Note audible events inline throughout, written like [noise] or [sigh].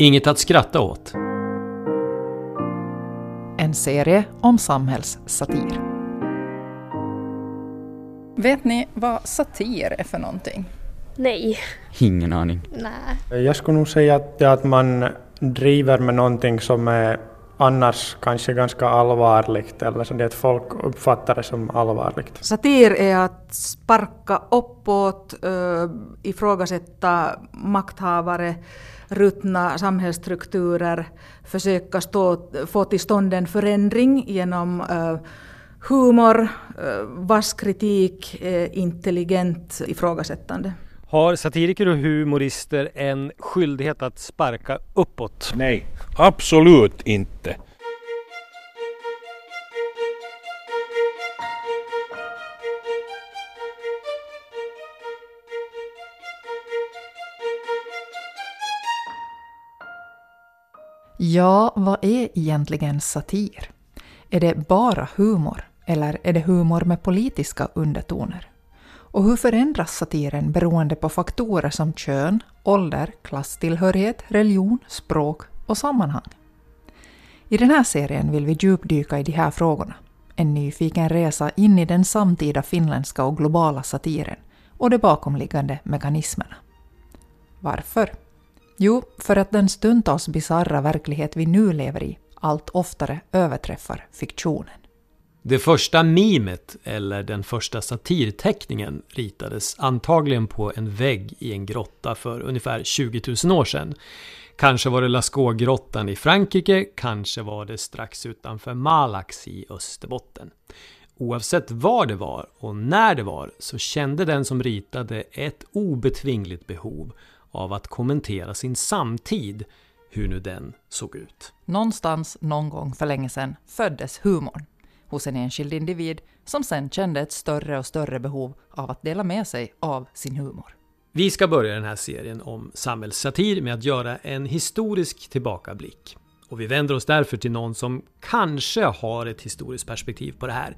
Inget att skratta åt. En serie om samhällssatir. Vet ni vad satir är för någonting? Nej. Ingen aning. Nej. Jag skulle nog säga att, det är att man driver med någonting som är annars kanske ganska allvarligt eller så det att folk uppfattar det som allvarligt. Satir är att sparka uppåt, eh, ifrågasätta makthavare, ruttna samhällsstrukturer, försöka stå, få till stånd en förändring genom eh, humor, eh, vass kritik, intelligent ifrågasättande. Har satiriker och humorister en skyldighet att sparka uppåt? Nej, absolut inte. Ja, vad är egentligen satir? Är det bara humor eller är det humor med politiska undertoner? Och hur förändras satiren beroende på faktorer som kön, ålder, klasstillhörighet, religion, språk och sammanhang? I den här serien vill vi djupdyka i de här frågorna. En nyfiken resa in i den samtida finländska och globala satiren och de bakomliggande mekanismerna. Varför? Jo, för att den stundtals bisarra verklighet vi nu lever i allt oftare överträffar fiktionen. Det första mimet, eller den första satirteckningen, ritades antagligen på en vägg i en grotta för ungefär 20 000 år sedan. Kanske var det Lascaux-grottan i Frankrike, kanske var det strax utanför Malax i Österbotten. Oavsett var det var och när det var så kände den som ritade ett obetvingligt behov av att kommentera sin samtid, hur nu den såg ut. Någonstans, någon gång för länge sedan, föddes humorn hos en enskild individ som sen kände ett större och större behov av att dela med sig av sin humor. Vi ska börja den här serien om samhällssatir med att göra en historisk tillbakablick. Och vi vänder oss därför till någon som kanske har ett historiskt perspektiv på det här.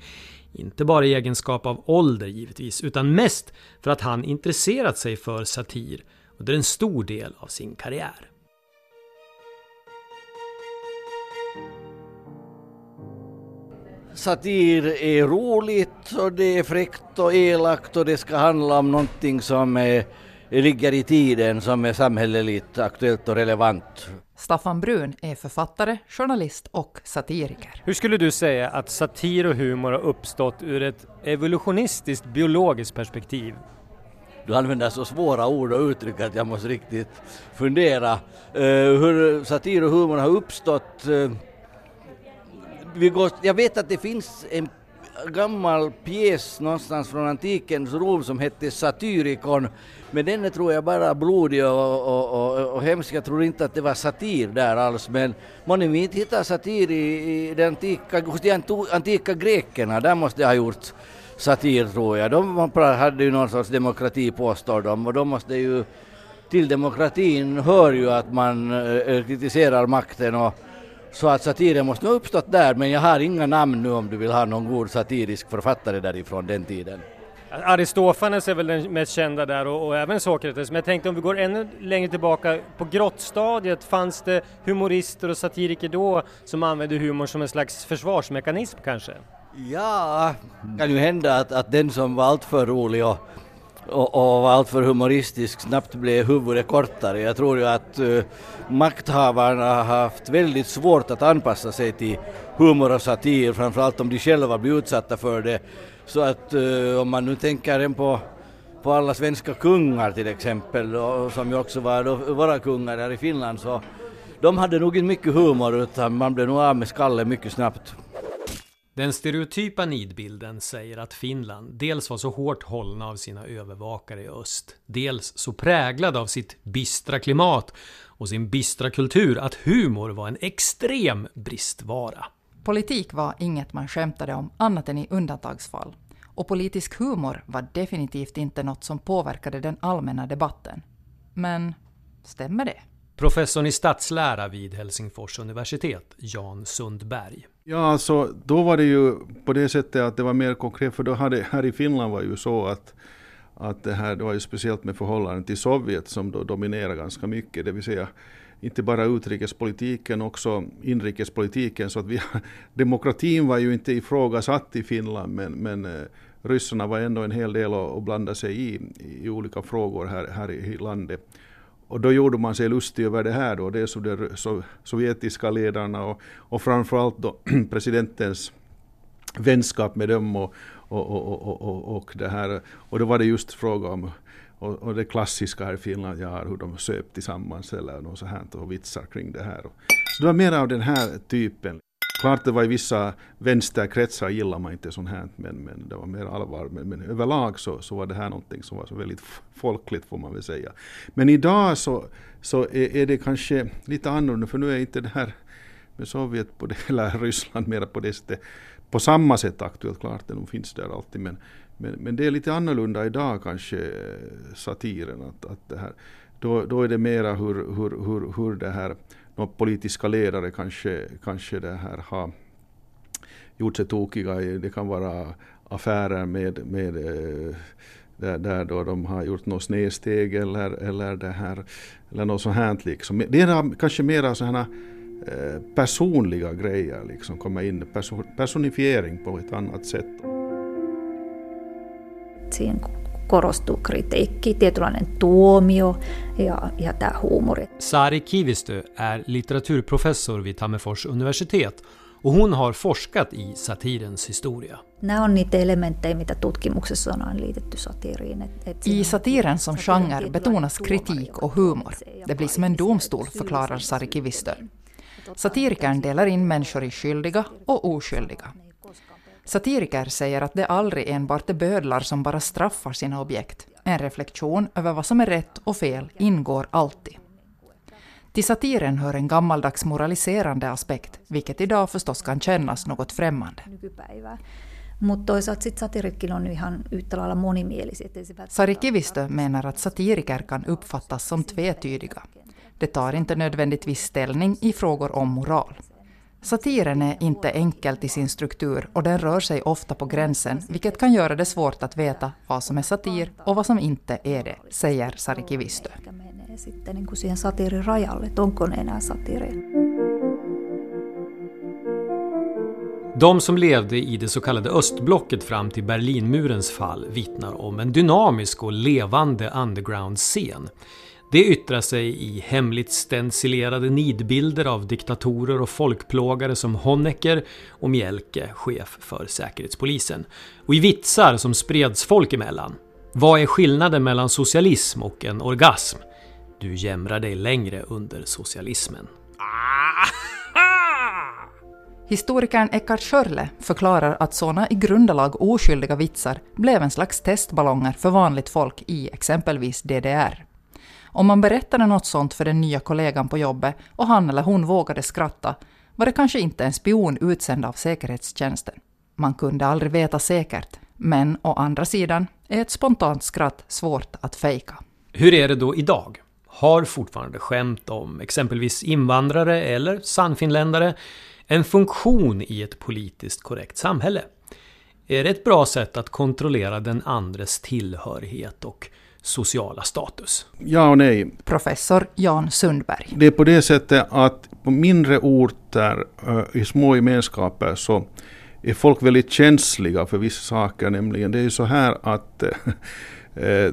Inte bara i egenskap av ålder givetvis, utan mest för att han intresserat sig för satir under en stor del av sin karriär. Satir är roligt och det är fräckt och elakt och det ska handla om någonting som är, ligger i tiden, som är samhälleligt aktuellt och relevant. Staffan Brun är författare, journalist och satiriker. Hur skulle du säga att satir och humor har uppstått ur ett evolutionistiskt biologiskt perspektiv? Du använder så svåra ord och uttryck att jag måste riktigt fundera. Uh, hur satir och humor har uppstått uh, vi går, jag vet att det finns en gammal pjäs någonstans från antikens Rom som hette Satyrikon, men den är tror jag bara blodig och, och, och, och hemsk. Jag tror inte att det var satir där alls, men man inte hittar satir i, i de antika, hos de antika grekerna, där måste det ha gjorts satir tror jag. De hade ju någon sorts demokrati påstår de och de måste ju till demokratin hör ju att man eh, eh, kritiserar makten och så att satiren måste ha uppstått där, men jag har inga namn nu om du vill ha någon god satirisk författare därifrån den tiden. Aristofanes är väl den mest kända där och, och, även Sokrates, men jag tänkte om vi går ännu längre tillbaka, på grottstadiet fanns det humorister och satiriker då som använde humor som en slags försvarsmekanism kanske? Ja, det kan ju hända att, att den som var alltför rolig och och, och var alltför humoristisk snabbt blev huvudet kortare. Jag tror ju att uh, makthavarna har haft väldigt svårt att anpassa sig till humor och satir, framförallt om de själva blir utsatta för det. Så att uh, om man nu tänker en på på alla svenska kungar till exempel, och, som ju också var då, våra kungar här i Finland, så de hade nog inte mycket humor utan man blev nog av med skallen mycket snabbt. Den stereotypa nidbilden säger att Finland dels var så hårt hållna av sina övervakare i öst, dels så präglad av sitt bistra klimat och sin bistra kultur att humor var en extrem bristvara. Politik var inget man skämtade om annat än i undantagsfall. Och politisk humor var definitivt inte något som påverkade den allmänna debatten. Men stämmer det? Professorn i statslära vid Helsingfors universitet, Jan Sundberg. Ja, alltså då var det ju på det sättet att det var mer konkret, för då hade, här i Finland var ju så att att det här det var ju speciellt med förhållandet till Sovjet som då dominerar ganska mycket, det vill säga inte bara utrikespolitiken, också inrikespolitiken. Så att vi, [laughs] demokratin var ju inte ifrågasatt i Finland, men, men eh, ryssarna var ändå en hel del att blanda sig i, i olika frågor här, här i landet. Och då gjorde man sig lustig över det här då, dels de sovjetiska ledarna och, och framförallt då [clears throat] presidentens vänskap med dem och, och, och, och, och, det här. Och då var det just fråga om och, och det klassiska här i Finland, ja, hur de söp tillsammans eller något sånt och vitsar kring det här. Så det var mer av den här typen. Klart det var i vissa vänsterkretsar gillar man inte sånt här, men, men det var mer allvar. Men, men överlag så, så var det här någonting som var så väldigt folkligt får man väl säga. Men idag så, så är, är det kanske lite annorlunda, för nu är inte det här med Sovjet på det, eller Ryssland mera på det sättet, på samma sätt aktuellt. Klart det finns där alltid, men, men, men det är lite annorlunda idag kanske, eh, satiren. Att, att det här, då, då är det mera hur, hur, hur, hur det här några politiska ledare kanske, kanske det här har gjort sig tokiga i, det kan vara affärer med, med eh, där, där då de har gjort något snedsteg eller, eller, det här, eller något sånt här. Liksom. Det är kanske mera sådana eh, personliga grejer, liksom, kommer in, personifiering på ett annat sätt. Siinä korostuu kritiikki, tietynlainen tuomio ja, ja tämä huumori. Sari Kivistö är litteraturprofessor vid Tammerfors universitet och hon har forskat i satirens historia. Nämä on niitä elementtejä, mitä tutkimuksessa on liitetty satiriin. I satiren som genre betonas kritik och humor. Det blir som en domstol, förklarar Sari Kivistö. Satirikern delar in människor i skyldiga och oskyldiga. Satiriker säger att det aldrig enbart är bödlar som bara straffar sina objekt. En reflektion över vad som är rätt och fel ingår alltid. Till satiren hör en gammaldags moraliserande aspekt, vilket idag förstås kan kännas något främmande. Sari Kivistö menar att satiriker kan uppfattas som tvetydiga. Det tar inte nödvändigtvis ställning i frågor om moral. Satiren är inte enkel till sin struktur och den rör sig ofta på gränsen, vilket kan göra det svårt att veta vad som är satir och vad som inte är det, säger Sari Kivistö. De som levde i det så kallade östblocket fram till Berlinmurens fall vittnar om en dynamisk och levande underground-scen. Det yttrar sig i hemligt stencilerade nidbilder av diktatorer och folkplågare som Honecker och Mielke, chef för Säkerhetspolisen. Och i vitsar som spreds folk emellan. Vad är skillnaden mellan socialism och en orgasm? Du jämrar dig längre under socialismen. Historikern Eckhart Schörle förklarar att sådana i grundlag oskyldiga vitsar blev en slags testballonger för vanligt folk i exempelvis DDR. Om man berättade något sånt för den nya kollegan på jobbet och han eller hon vågade skratta var det kanske inte en spion utsänd av säkerhetstjänsten. Man kunde aldrig veta säkert, men å andra sidan är ett spontant skratt svårt att fejka. Hur är det då idag? Har fortfarande skämt om exempelvis invandrare eller sannfinländare en funktion i ett politiskt korrekt samhälle? Är det ett bra sätt att kontrollera den andres tillhörighet och sociala status? Ja och nej. Professor Jan Sundberg. Det är på det sättet att på mindre orter, eh, i små gemenskaper, så är folk väldigt känsliga för vissa saker. Nämligen det är ju så här att eh,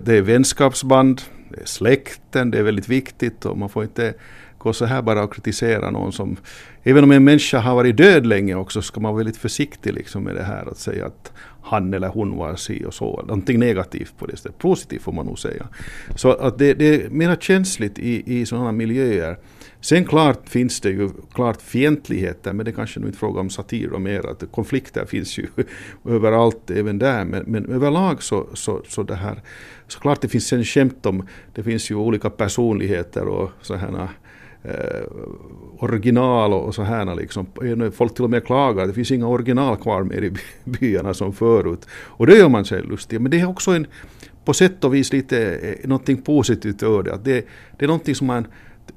det är vänskapsband, det är släkten, det är väldigt viktigt och man får inte gå så här bara och kritisera någon som... Även om en människa har varit död länge också ska man vara väldigt försiktig liksom med det här att säga att han eller hon var si och så. Någonting negativt på det sättet. Positivt får man nog säga. Så att det, det är mer känsligt i, i sådana miljöer. Sen klart finns det ju klart fientligheter, men det kanske nu inte fråga om satir och mer, att konflikter finns ju [laughs] överallt, även där. Men, men överlag så, så, så det här, så klart det finns en skämt om, det finns ju olika personligheter och sådana eh, original och så här. Liksom. Eh, folk till och med klagar, det finns inga original kvar mer i byarna som förut. Och det gör man sig lustig. Men det är också en, på sätt och vis lite eh, någonting positivt över det. Att det, det är någonting som man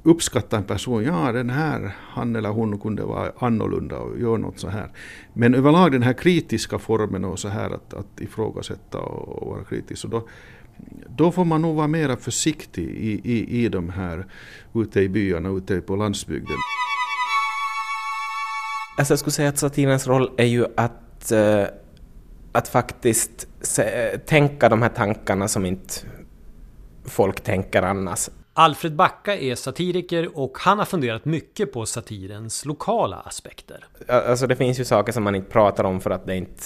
uppskattar en person, ja den här, han eller hon kunde vara annorlunda och göra något så här. Men överlag den här kritiska formen och så här att, att ifrågasätta och, och vara kritisk. Och då, då får man nog vara mera försiktig i, i, i de här ute i byarna, ute på landsbygden. Alltså jag skulle säga att satirens roll är ju att, uh, att faktiskt se, tänka de här tankarna som inte folk tänker annars. Alfred Backa är satiriker och han har funderat mycket på satirens lokala aspekter. Alltså det finns ju saker som man inte pratar om för att det inte...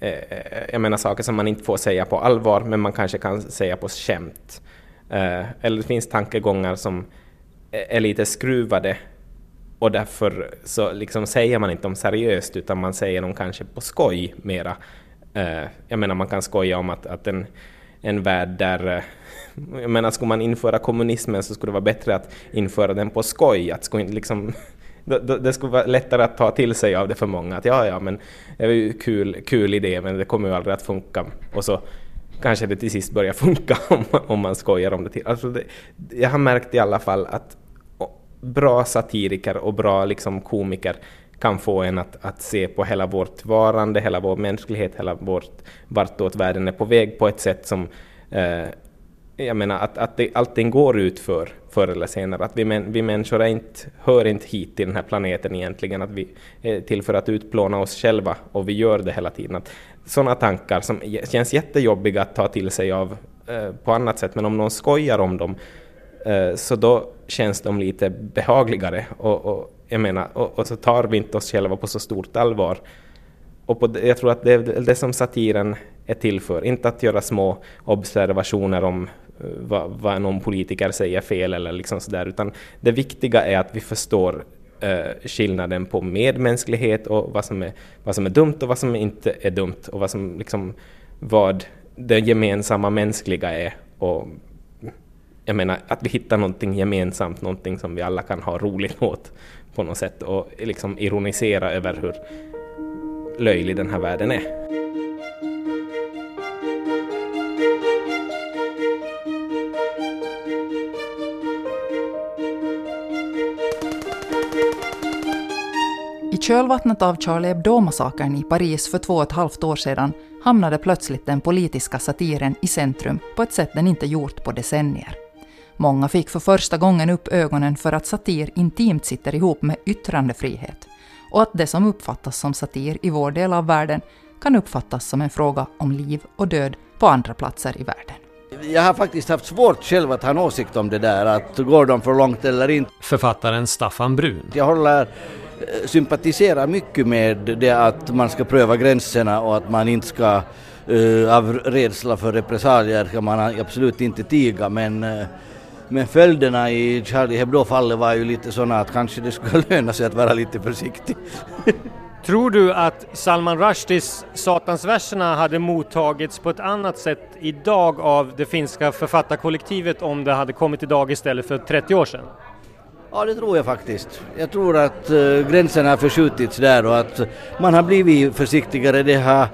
Eh, eh, jag menar saker som man inte får säga på allvar men man kanske kan säga på skämt. Eh, eller det finns tankegångar som är lite skruvade och därför så liksom säger man inte dem seriöst utan man säger dem kanske på skoj mera. Eh, jag menar man kan skoja om att, att en, en värld där eh, jag menar, skulle man införa kommunismen så skulle det vara bättre att införa den på skoj. Att skulle liksom, det skulle vara lättare att ta till sig av det för många. Att ja, ja, men det är ju kul, kul idé, men det kommer ju aldrig att funka. Och så kanske det till sist börjar [laughs] funka om, om man skojar om det. Till. Alltså det, jag har märkt i alla fall att bra satiriker och bra liksom komiker kan få en att, att se på hela vårt varande, hela vår mänsklighet, hela vårt, vartåt världen är på väg på ett sätt som eh, jag menar att, att det, allting går ut för förr eller senare. Att vi, men, vi människor är inte, hör inte hit till den här planeten egentligen. Att vi är till för att utplåna oss själva och vi gör det hela tiden. Att sådana tankar som känns jättejobbiga att ta till sig av eh, på annat sätt, men om någon skojar om dem eh, så då känns de lite behagligare. Och, och jag menar, och, och, så tar vi inte oss själva på så stort allvar. Och på, jag tror att det är det som satiren är till för. Inte att göra små observationer om Eh, vad, vad någon politiker säger fel eller liksom sådär, utan det viktiga är att vi förstår eh, skillnaden på medmänsklighet och vad som, är, vad som är dumt och vad som inte är dumt och vad som liksom, vad det gemensamma mänskliga är och jag menar att vi hittar någonting gemensamt, någonting som vi alla kan ha roligt åt på något sätt och liksom ironisera över hur löjlig den här världen är. Kölvattnet av Charlie Hebdo-massakern i Paris för två och ett halvt år sedan hamnade plötsligt den politiska satiren i centrum på ett sätt den inte gjort på decennier. Många fick för första gången upp ögonen för att satir intimt sitter ihop med yttrandefrihet och att det som uppfattas som satir i vår del av världen kan uppfattas som en fråga om liv och död på andra platser i världen. Jag har faktiskt haft svårt själv att ha en åsikt om det där, att går de för långt eller inte. Författaren Staffan Brun. Jag håller sympatiserar mycket med det att man ska pröva gränserna och att man inte ska uh, av rädsla för repressalier ska man absolut inte tiga men uh, men följderna i Charlie Hebdo-fallet var ju lite sådana att kanske det skulle [laughs] löna sig att vara lite försiktig. Tror du att Salman Rushdies Satansverserna hade mottagits på ett annat sätt idag av det finska författarkollektivet om det hade kommit idag istället för 30 år sedan? Ja, det tror jag faktiskt. Jag tror att uh, gränserna har förskjutits där och att man har blivit försiktigare. Det har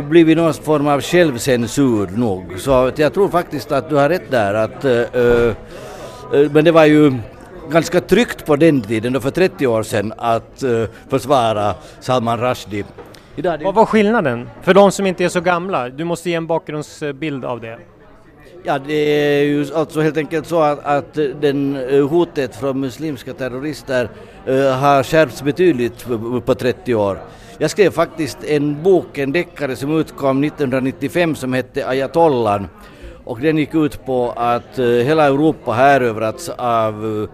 blivit någon form av självcensur nog. Så jag tror faktiskt att du har rätt där. Att, uh, uh, men det var ju ganska tryggt på den tiden, då för 30 år sedan, att försvara Salman Rushdie. Vad var skillnaden? För de som inte är så gamla, du måste ge en bakgrundsbild av det. Ja, det är ju alltså helt enkelt så att, att den eh, hotet från muslimska terrorister uh, har skärpts betydligt på 30 år. Jag skrev faktiskt en bok, en deckare som utkom 1995 som hette Ayatollan och den gick ut på att uh, hela Europa har erövrats av uh,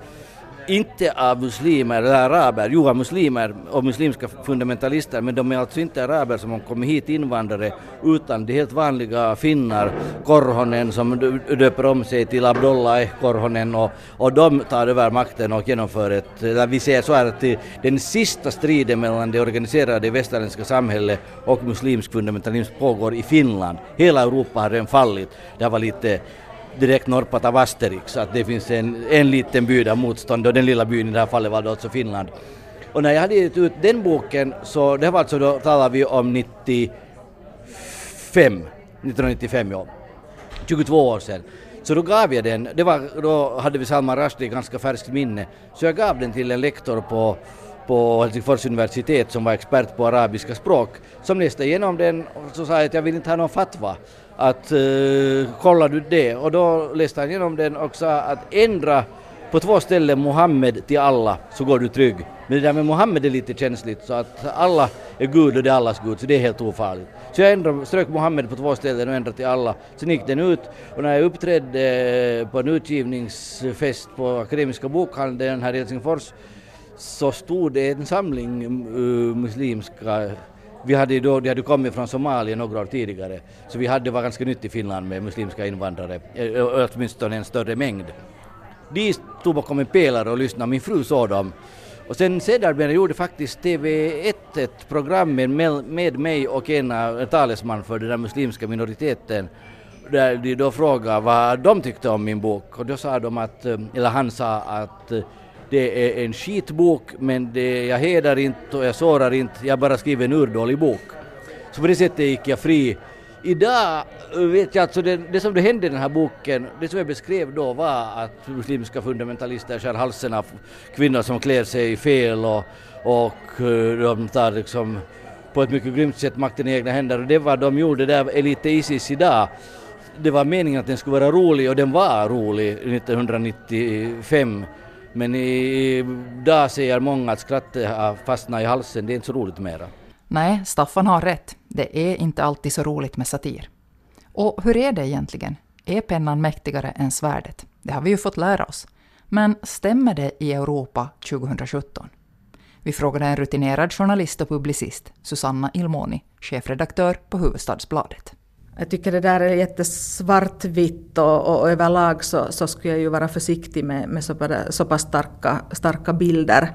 inte av muslimer eller araber, jo av muslimer och muslimska fundamentalister, men de är alltså inte araber som har kommit hit invandrare, utan de helt vanliga finnar, Korhonen som döper om sig till Abdullah Korhonen och, och de tar över makten och genomför ett, eller vi säger så här att den sista striden mellan det organiserade västerländska samhället och muslimsk fundamentalism pågår i Finland. Hela Europa har redan fallit. Det var lite direkt norpat av Asterix, att det finns en, en liten by där motstånd och den lilla byn i det här fallet var då alltså Finland. Och när jag hade gett ut den boken så det var alltså då talar vi om 95, 1995 ja, 22 år sedan. Så då gav jag den, det var, då hade vi Salman Rushdie ganska färskt minne, så jag gav den till en lektor på på Helsingfors universitet som var expert på arabiska språk som läste igenom den och så sa jag att jag vill inte ha någon fatwa. Att eh, uh, kollar du det? Och då läste han igenom den och sa att ändra på två ställen Mohammed till alla så går du trygg. Men det där med Mohammed är lite känsligt så att alla är Gud och det är allas Gud så det är helt ofarligt. Så jag ändrade, strök Mohammed på två ställen och ändrade till alla. Sen gick den ut och när jag uppträdde på en utgivningsfest på Akademiska bokhandeln här i Helsingfors så stod det en samling uh, muslimska vi hade då, de hade kommit från Somalia några år tidigare, så vi hade, det var ganska nytt i Finland med muslimska invandrare, eh, åtminstone en större mängd. De stod bakom en pelare och lyssnade, min fru såg dem. Och sen sedermera gjorde faktiskt TV1 ett program med, med mig och en, en talesman för den där muslimska minoriteten där de då frågade vad de tyckte om min bok och då sa de att, eh, eller han sa att det är en skitbok men det, jag hedrar inte och jag sårar inte, jag bara skriver en urdålig bok. Så på det sättet gick jag fri. Idag vet jag alltså det, det som det hände i den här boken, det som jag beskrev då var att muslimska fundamentalister skär halsen av kvinnor som klär sig fel och, och eh, de tar liksom på ett mycket grymt sätt makten i egna händer och det var de gjorde där Elite Isis idag det var meningen att den skulle vara rolig och den var rolig 1995 men idag säger många att skrattet har äh, fastnat i halsen, det är inte så roligt mera. Nej, Staffan har rätt. Det är inte alltid så roligt med satir. Och hur är det egentligen? Är pennan mäktigare än svärdet? Det har vi ju fått lära oss. Men stämmer det i Europa 2017? Vi frågade en rutinerad journalist och publicist, Susanna Ilmoni, chefredaktör på Huvudstadsbladet. Jag tycker det där är jättesvartvitt och, och, och överlag så, så skulle jag ju vara försiktig med, med så, så pass starka, starka bilder.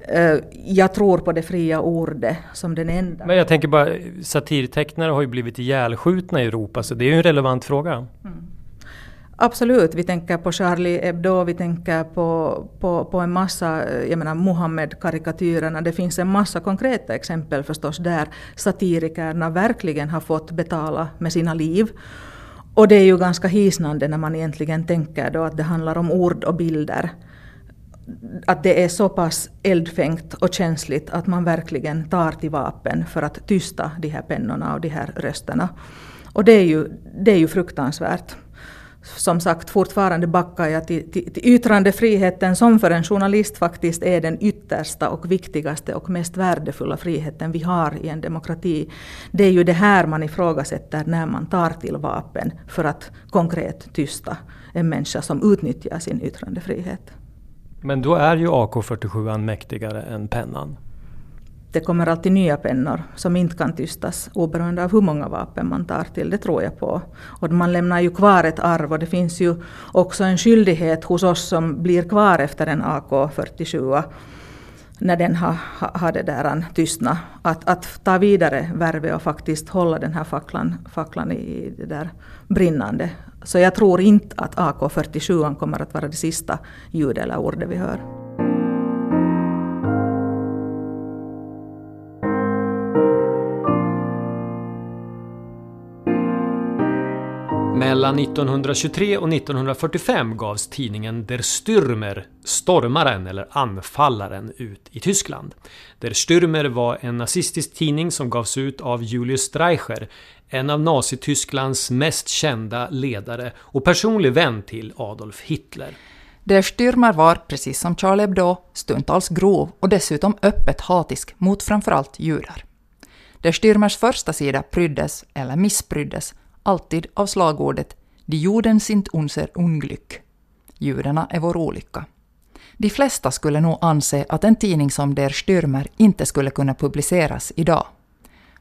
Eh, jag tror på det fria ordet som den enda. Men jag tänker bara, satirtecknare har ju blivit ihjälskjutna i Europa så det är ju en relevant fråga. Mm. Absolut, vi tänker på Charlie Hebdo, vi tänker på, på, på en massa, eh, jag menar Muhammed-karikatyrerna. Det finns en massa konkreta exempel förstås där satirikerna verkligen har fått betala med sina liv. Och det är ju ganska hisnande när man egentligen tänker då att det handlar om ord och bilder. Att det är så pass eldfängt och känsligt att man verkligen tar till vapen för att tysta de här pennorna och de här rösterna. Och det är ju, det är ju fruktansvärt som sagt fortfarande backar jag till, till, till yttrandefriheten som för en journalist faktiskt är den yttersta och viktigaste och mest värdefulla friheten vi har i en demokrati. Det är ju det här man ifrågasätter när man tar till vapen för att konkret tysta en människa som utnyttjar sin yttrandefrihet. Men då är ju AK47 mäktigare än pennan det kommer alltid nya pennor som inte kan tystas oberoende av hur många vapen man tar till. Det tror jag på. Och man lämnar ju kvar ett arv och det finns ju också en skyldighet hos oss som blir kvar efter en AK47 när den har, har det där tystnat. Att, att ta vidare värvet och faktiskt hålla den här facklan, facklan i det där brinnande. Så jag tror inte att AK47 kommer att vara det sista ljudet eller ordet vi hör. Mellan 1923 och 1945 gavs tidningen Der Stürmer, Stormaren eller Anfallaren, ut i Tyskland. Der Stürmer var en nazistisk tidning som gavs ut av Julius Streicher, en av Nazitysklands mest kända ledare och personlig vän till Adolf Hitler. Der Stürmer var, precis som Charlie Hebdo, stundtals grov och dessutom öppet hatisk mot framförallt judar. Der Stürmers första sida pryddes, eller misspryddes, alltid av slagordet ”Die Juden sind unser Unglück”. Judarna är vår olycka. De flesta skulle nog anse att en tidning som Der Stürmer inte skulle kunna publiceras idag.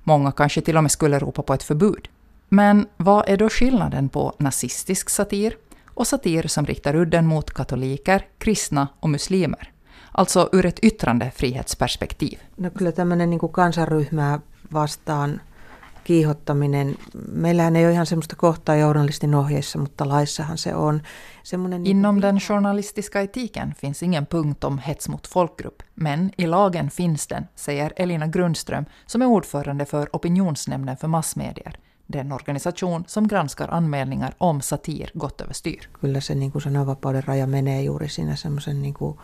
Många kanske till och med skulle ropa på ett förbud. Men vad är då skillnaden på nazistisk satir och satir som riktar udden mot katoliker, kristna och muslimer? Alltså ur ett yttrandefrihetsperspektiv. No kyllä tämmöinen niin kansanryhmää vastaan kiihottaminen, meillähän ei ole ihan semmoista kohtaa journalistin ohjeissa, mutta laissahan se on. Semmoinen Inom den journalistiska etiken finns ingen punkt om hets mot folkgrupp, men i lagen finns den, säger Elina Grundström som är ordförande för Opinionsnämnden för massmedier, den organisation som granskar anmälningar om satir gått överstyr. Kyllä se niin kuin sananvapauden raja menee juuri siinä semmoisen niin kuin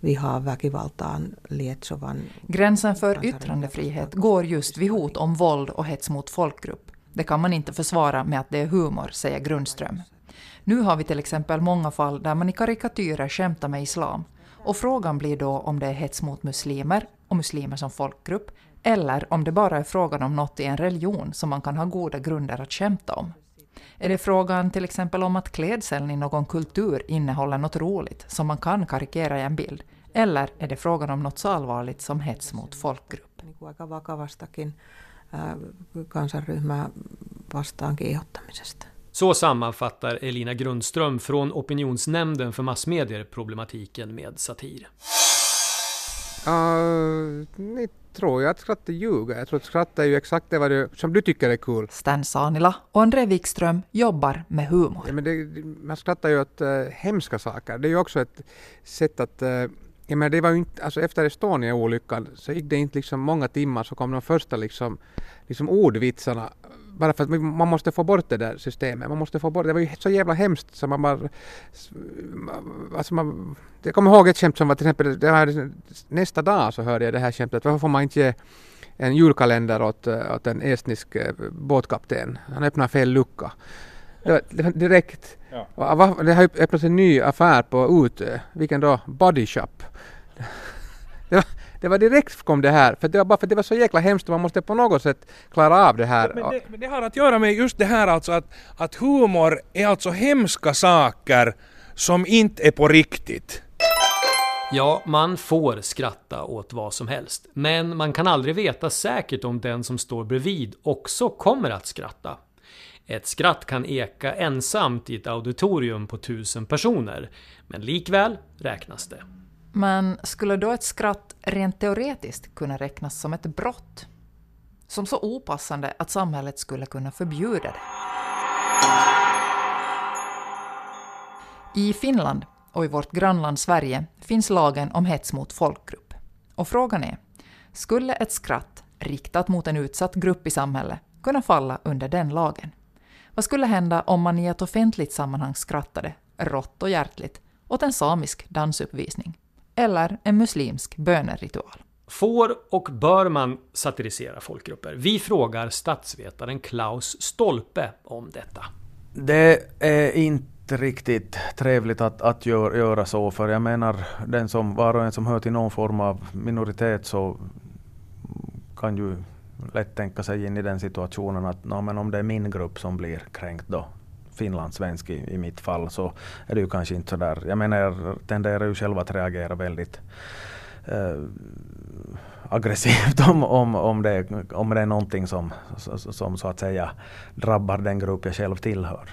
vihaa väkivaltaan lietsovan. Gränsen för yttrandefrihet går just vid hot om våld och hets mot folkgrupp. Det kan man inte försvara med att det är humor, säger Grundström. Nu har vi till exempel många fall där man i karikatyrer skämtar med islam. Och frågan blir då om det är hets mot muslimer och muslimer som folkgrupp, eller om det bara är frågan om något i en religion som man kan ha goda grunder att skämta om. Är det frågan till exempel om att klädseln i någon kultur innehåller något roligt som man kan karikera i en bild? Eller är det frågan om något så allvarligt som hets mot folkgrupp? kansanryhmää vastaan kiihottamisesta. Så sammanfattar Elina Grundström från Opinionsnämnden för massmedier problematiken med satir. Uh, tror jag att skratt är ljuga. Jag tror att skratt är ju exakt det vad du, som du tycker är kul. Stan Sanila och André Wikström jobbar med humor. Ja, men det, man skrattar ju åt uh, hemska saker. Det är ju också ett sätt att uh, Ja, men det var inte, alltså efter Estonia-olyckan så gick det inte liksom många timmar så kom de första liksom, liksom ordvitsarna bara för att man måste få bort det där systemet. Man måste få bort, det var ju så jävla hemskt så man bara... Alltså man, jag kommer ihåg ett skämt som var till exempel, var, nästa dag så hörde jag det här skämtet, varför får man inte ge en julkalender åt, åt en estnisk eh, båtkapten? Han öppnar fel lucka. Det var direkt. Ja. Det har öppnats en ny affär på Utö. Vilken då? Body Shop. [laughs] Det var, det var direkt kom det här, för det var bara för det var så jäkla hemskt och man måste på något sätt klara av det här. Men det, men det har att göra med just det här alltså att, att humor är alltså hemska saker som inte är på riktigt. Ja, man får skratta åt vad som helst. Men man kan aldrig veta säkert om den som står bredvid också kommer att skratta. Ett skratt kan eka ensamt i ett auditorium på tusen personer, men likväl räknas det. Men skulle då ett skratt rent teoretiskt kunna räknas som ett brott? Som så opassande att samhället skulle kunna förbjuda det? I Finland och i vårt grannland Sverige finns lagen om hets mot folkgrupp. Och frågan är, skulle ett skratt riktat mot en utsatt grupp i samhället kunna falla under den lagen? Vad skulle hända om man i ett offentligt sammanhang skrattade, rått och hjärtligt, åt en samisk dansuppvisning? Eller en muslimsk böneritual. Får och bör man satirisera folkgrupper? Vi frågar statsvetaren Klaus Stolpe om detta. Det är inte riktigt trevligt att, att gör, göra så, för jag menar den som, var och en som hör till någon form av minoritet så kan ju lätt tänka sig in i den situationen att no, men om det är min grupp som blir kränkt då finlandssvensk i, i mitt fall så är det ju kanske inte så där. Jag menar jag tenderar ju själv att reagera väldigt eh, aggressivt [laughs] om, om, om, det, om det är någonting som, som så att säga drabbar den grupp jag själv tillhör.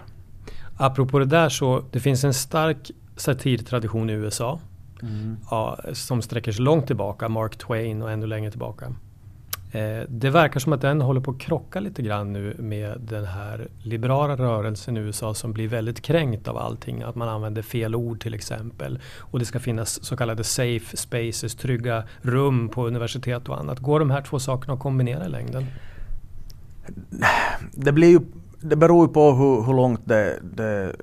Apropå det där så det finns en stark satirtradition i USA mm. ja, som sträcker sig långt tillbaka, Mark Twain och ännu längre tillbaka. Eh, det verkar som att den håller på att krocka lite grann nu med den här liberala rörelsen i USA som blir väldigt kränkt av allting. Att man använder fel ord till exempel. Och det ska finnas så kallade safe spaces, trygga rum på universitet och annat. Går de här två sakerna att kombinera i längden? Det, blir ju, det beror ju på hur, hur långt det, det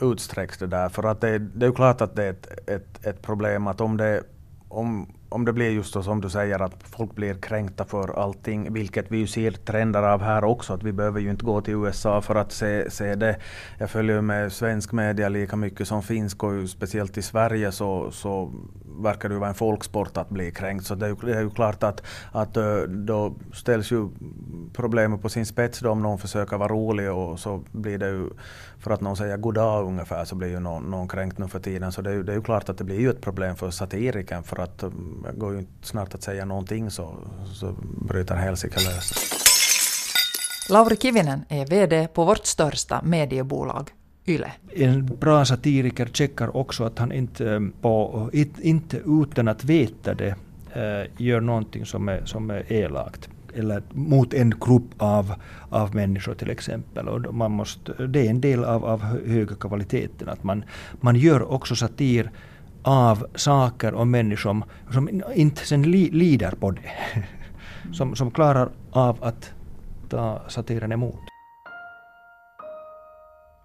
utsträcks det där. För att det, det är ju klart att det är ett, ett, ett problem att om det om om det blir just så som du säger att folk blir kränkta för allting, vilket vi ju ser trender av här också, att vi behöver ju inte gå till USA för att se, se det. Jag följer med svensk media lika mycket som finsk och speciellt i Sverige så, så verkar det ju vara en folksport att bli kränkt. Så det är ju, det är ju klart att, att eh, då ställs ju problemet på sin spets då om någon försöker vara rolig och så blir det ju, för att någon säger goddag ungefär, så blir ju någon, någon kränkt nu för tiden. Så det är, ju, det är ju klart att det blir ju ett problem för satiriken för att det eh, går ju inte snart att säga någonting så, så bryter helsike lös. Lauri Kivinen är VD på vårt största mediebolag Yle. En bra satiriker checkar också att han inte, eh, på, inte utan att veta det eh, gör någonting som är, som är elakt eller mot en grupp av, av människor till exempel. Och man måste, det är en del av, av höga kvaliteten, att man, man gör också satir av saker och människor som, som inte sen li, lider på det. [laughs] som, som klarar av att ta satiren emot.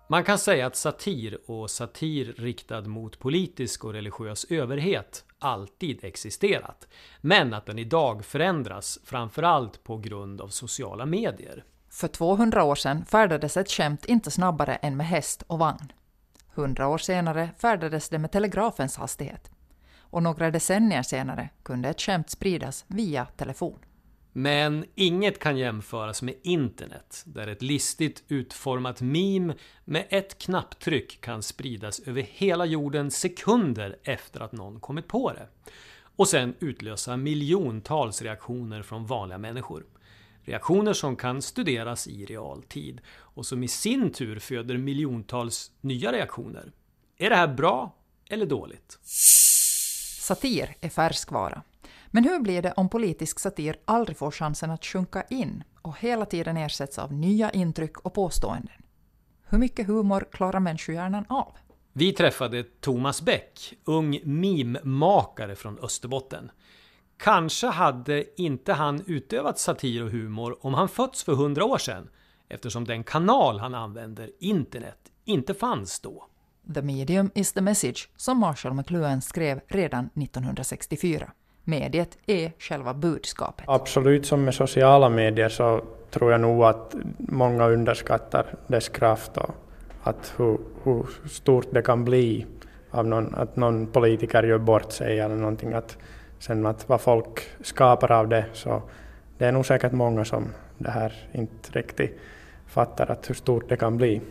Man kan säga att satir och satir riktad mot politisk och religiös överhet alltid existerat. Men att den idag förändras framförallt på grund av sociala medier. För 200 år sedan färdades ett skämt inte snabbare än med häst och vagn. 100 år senare färdades det med telegrafens hastighet. Och några decennier senare kunde ett skämt spridas via telefon. Men inget kan jämföras med internet, där ett listigt utformat meme med ett knapptryck kan spridas över hela jorden sekunder efter att någon kommit på det. Och sen utlösa miljontals reaktioner från vanliga människor. Reaktioner som kan studeras i realtid och som i sin tur föder miljontals nya reaktioner. Är det här bra eller dåligt? Satir är färskvara. Men hur blir det om politisk satir aldrig får chansen att sjunka in och hela tiden ersätts av nya intryck och påståenden? Hur mycket humor klarar människohjärnan av? Vi träffade Thomas Bäck, ung mimmakare från Österbotten. Kanske hade inte han utövat satir och humor om han fötts för hundra år sedan eftersom den kanal han använder, internet, inte fanns då. The medium is the message, som Marshall McLuhan skrev redan 1964. Mediet är själva budskapet. Absolut, som med sociala medier så tror jag nog att många underskattar dess kraft och att hur, hur stort det kan bli av någon, att någon politiker gör bort sig eller någonting. Att, sen att vad folk skapar av det, så det är nog säkert många som det här inte riktigt fattar att hur stort det kan bli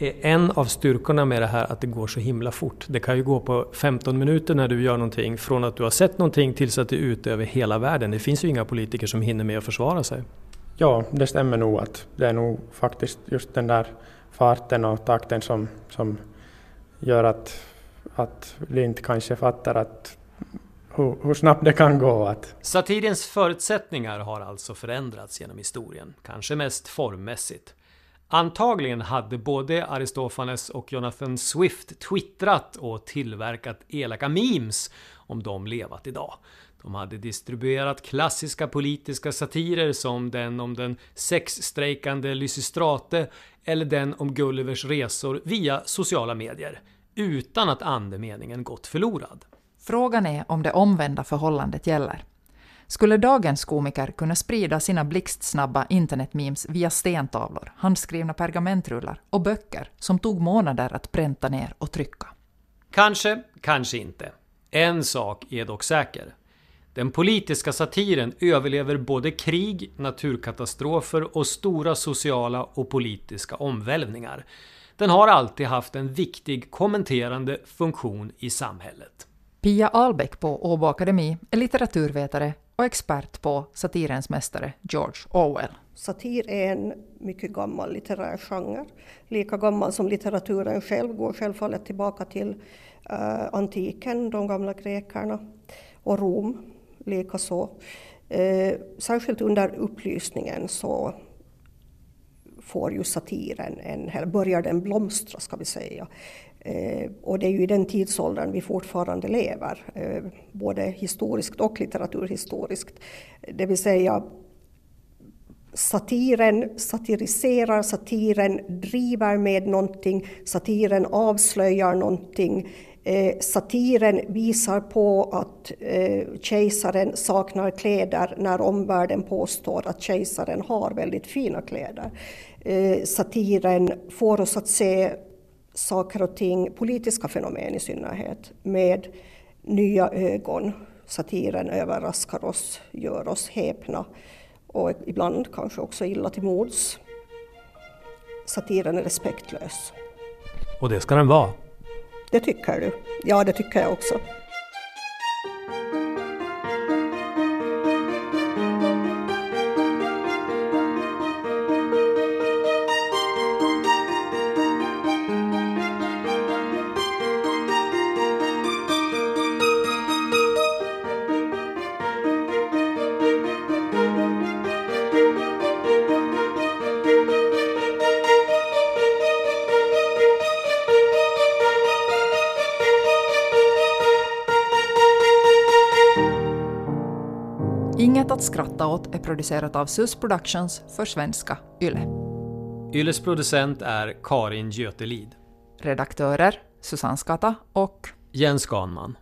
är en av styrkorna med det här att det går så himla fort. Det kan ju gå på 15 minuter när du gör någonting från att du har sett någonting tills att det är ute över hela världen. Det finns ju inga politiker som hinner med att försvara sig. Ja, det stämmer nog att det är nog faktiskt just den där farten och takten som, som gör att, att vi inte kanske fattar att hur, hur snabbt det kan gå. Att... Satirens förutsättningar har alltså förändrats genom historien, kanske mest formmässigt. Antagligen hade både Aristofanes och Jonathan Swift twittrat och tillverkat elaka memes om de levat idag. De hade distribuerat klassiska politiska satirer som den om den sexstrejkande Lysistrate eller den om Gullivers resor via sociala medier utan att andemeningen gått förlorad. Frågan är om det omvända förhållandet gäller. Skulle dagens komiker kunna sprida sina blixtsnabba internetmemes via stentavlor, handskrivna pergamentrullar och böcker som tog månader att pränta ner och trycka? Kanske, kanske inte. En sak är dock säker. Den politiska satiren överlever både krig, naturkatastrofer och stora sociala och politiska omvälvningar. Den har alltid haft en viktig kommenterande funktion i samhället. Pia Albeck på Åbo Akademi är litteraturvetare och expert på satirens mästare George Orwell. Satir är en mycket gammal litterär genre, lika gammal som litteraturen själv, går självfallet tillbaka till uh, antiken, de gamla grekerna och Rom likaså. Uh, eh, särskilt under upplysningen så får ju satiren en, börjar den blomstra ska vi säga. Eh, och det är ju i den tidsåldern vi fortfarande lever, eh, både historiskt och litteraturhistoriskt. Det vill säga satiren satiriserar, satiren driver med någonting, satiren avslöjar någonting. Eh, satiren visar på att eh, kejsaren saknar kläder när omvärlden påstår att kejsaren har väldigt fina kläder. Eh, satiren får oss att se saker och ting, politiska fenomen i synnerhet, med nya ögon. Satiren överraskar oss, gör oss häpna och ibland kanske också illa till mods. Satiren är respektlös. Och det ska den vara? Det tycker du? Ja, det tycker jag också. Producerat av SUS Productions för svenska YLE. Ylles producent är Karin Götelid. Redaktörer Susanne Skata och Jens Ganman.